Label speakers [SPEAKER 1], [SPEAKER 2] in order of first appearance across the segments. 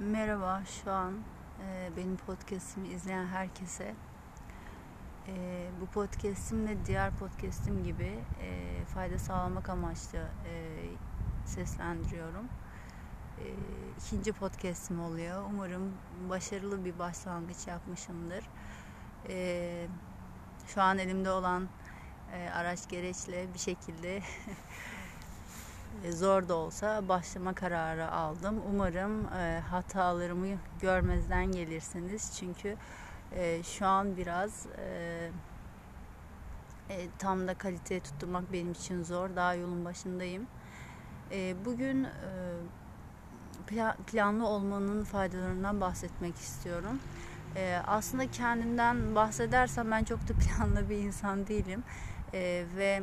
[SPEAKER 1] Merhaba, şu an e, benim podcastimi izleyen herkese e, bu podcastimle diğer podcastim gibi e, fayda sağlamak amaçlı e, seslendiriyorum. E, ikinci podcastim oluyor. Umarım başarılı bir başlangıç yapmışımdır. E, şu an elimde olan e, araç gereçle bir şekilde zor da olsa başlama kararı aldım. Umarım e, hatalarımı görmezden gelirsiniz. Çünkü e, şu an biraz e, e, tam da kaliteye tutturmak benim için zor. Daha yolun başındayım. E, bugün e, plan, planlı olmanın faydalarından bahsetmek istiyorum. E, aslında kendimden bahsedersem ben çok da planlı bir insan değilim. E, ve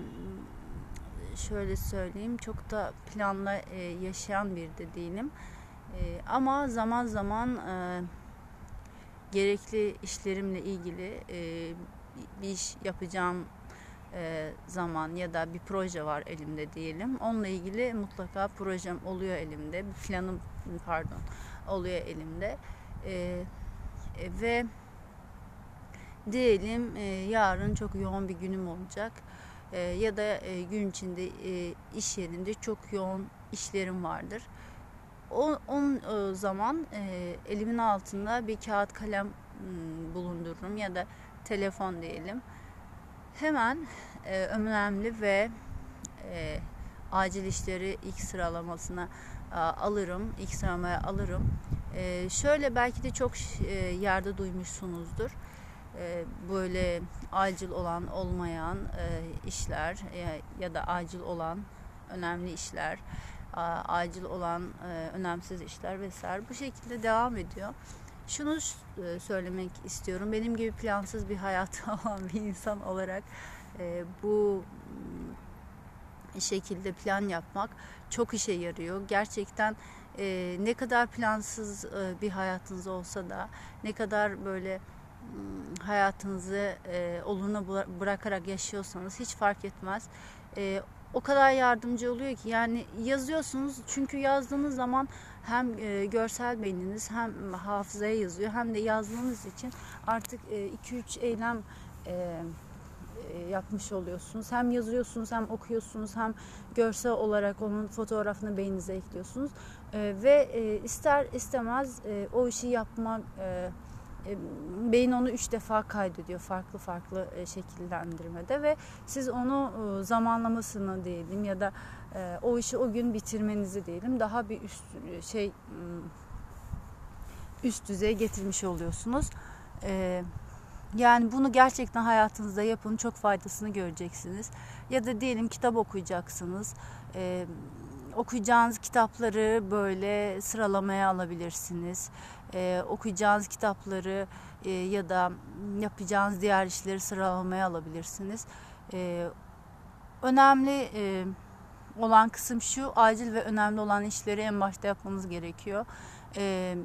[SPEAKER 1] şöyle söyleyeyim çok da planla e, yaşayan bir de değilim. E, ama zaman zaman e, gerekli işlerimle ilgili e, bir iş yapacağım e, zaman ya da bir proje var elimde diyelim. Onunla ilgili mutlaka projem oluyor elimde. Bir planım pardon oluyor elimde. E, e, ve diyelim e, yarın çok yoğun bir günüm olacak e, ya da e, gün içinde e, iş yerinde çok yoğun işlerim vardır. O, on e, zaman elimin altında bir kağıt kalem bulundururum ya da telefon diyelim. Hemen önemli ve acil işleri ilk sıralamasına alırım, ilk sıramaya alırım. E, şöyle belki de çok e, yerde duymuşsunuzdur böyle acil olan olmayan e, işler e, ya da acil olan önemli işler acil olan önemsiz işler vesaire bu şekilde devam ediyor. Şunu söylemek istiyorum. Benim gibi plansız bir hayatı olan bir insan olarak bu şekilde plan yapmak çok işe yarıyor. Gerçekten ne kadar plansız bir hayatınız olsa da ne kadar böyle hayatınızı e, oluruna bırakarak yaşıyorsanız hiç fark etmez. E, o kadar yardımcı oluyor ki yani yazıyorsunuz çünkü yazdığınız zaman hem e, görsel beyniniz hem hafızaya yazıyor hem de yazdığınız için artık 2-3 e, eylem e, e, yapmış oluyorsunuz. Hem yazıyorsunuz hem okuyorsunuz hem görsel olarak onun fotoğrafını beyninize ekliyorsunuz. E, ve e, ister istemez e, o işi yapmak e, beyin onu üç defa kaydediyor farklı farklı e, şekillendirmede ve siz onu e, zamanlamasını diyelim ya da o işi o gün bitirmenizi diyelim daha bir üst şey üst düzeye getirmiş oluyorsunuz. Yani bunu gerçekten hayatınızda yapın çok faydasını göreceksiniz. Ya da diyelim kitap okuyacaksınız. Okuyacağınız kitapları böyle sıralamaya alabilirsiniz e, okuyacağınız kitapları e, ya da yapacağınız diğer işleri sıralamaya alabilirsiniz. E, önemli e, olan kısım şu, acil ve önemli olan işleri en başta yapmanız gerekiyor. E,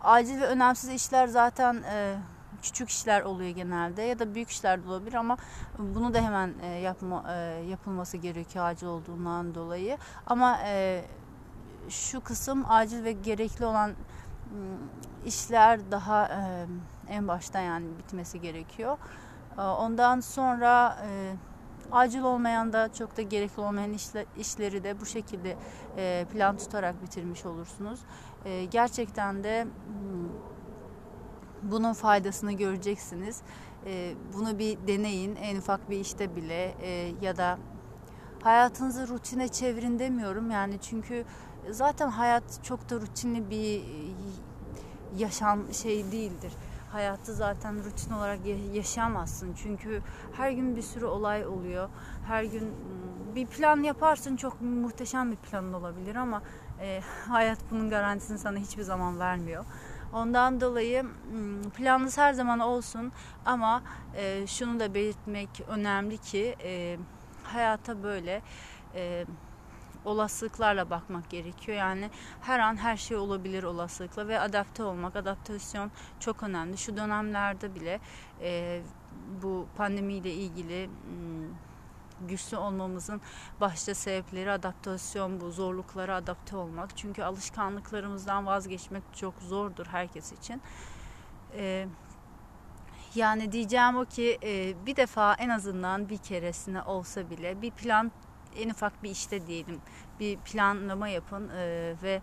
[SPEAKER 1] acil ve önemsiz işler zaten e, küçük işler oluyor genelde ya da büyük işler de olabilir ama bunu da hemen e, yapma e, yapılması gerekiyor acil olduğundan dolayı. Ama e, şu kısım acil ve gerekli olan Hmm, işler daha en başta yani bitmesi gerekiyor. Ondan sonra acil olmayan da çok da gerekli olmayan işle, işleri de bu şekilde plan tutarak bitirmiş olursunuz. Gerçekten de hmm, bunun faydasını göreceksiniz. E, bunu bir deneyin en ufak bir işte bile e, ya da hayatınızı rutine çevirin demiyorum yani çünkü zaten hayat çok da rutinli bir yaşam şey değildir. Hayatı zaten rutin olarak yaşayamazsın. Çünkü her gün bir sürü olay oluyor. Her gün bir plan yaparsın çok muhteşem bir plan olabilir ama e, hayat bunun garantisini sana hiçbir zaman vermiyor. Ondan dolayı planınız her zaman olsun ama e, şunu da belirtmek önemli ki e, hayata böyle e, olasılıklarla bakmak gerekiyor. Yani her an her şey olabilir olasılıkla ve adapte olmak, adaptasyon çok önemli. Şu dönemlerde bile e, bu pandemiyle ilgili güçlü olmamızın başta sebepleri adaptasyon bu. Zorluklara adapte olmak. Çünkü alışkanlıklarımızdan vazgeçmek çok zordur herkes için. Ee, yani diyeceğim o ki e, bir defa en azından bir keresine olsa bile bir plan en ufak bir işte diyelim bir planlama yapın e, ve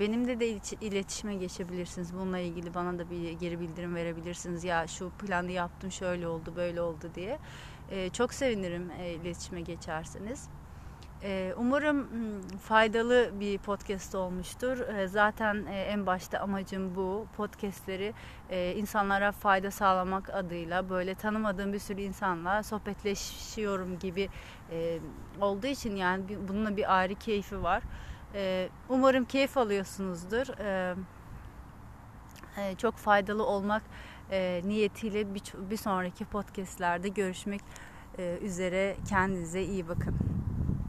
[SPEAKER 1] benimle de iletişime geçebilirsiniz. Bununla ilgili bana da bir geri bildirim verebilirsiniz. Ya şu planı yaptım şöyle oldu böyle oldu diye. E, çok sevinirim e, iletişime geçerseniz. E, umarım hmm, faydalı bir podcast olmuştur. E, zaten e, en başta amacım bu. Podcastleri e, insanlara fayda sağlamak adıyla böyle tanımadığım bir sürü insanla sohbetleşiyorum gibi e, olduğu için yani bununla bir ayrı keyfi var. Ee, umarım keyif alıyorsunuzdur. Ee, e, çok faydalı olmak e, niyetiyle bir, sonraki podcastlerde görüşmek e, üzere. Kendinize iyi bakın.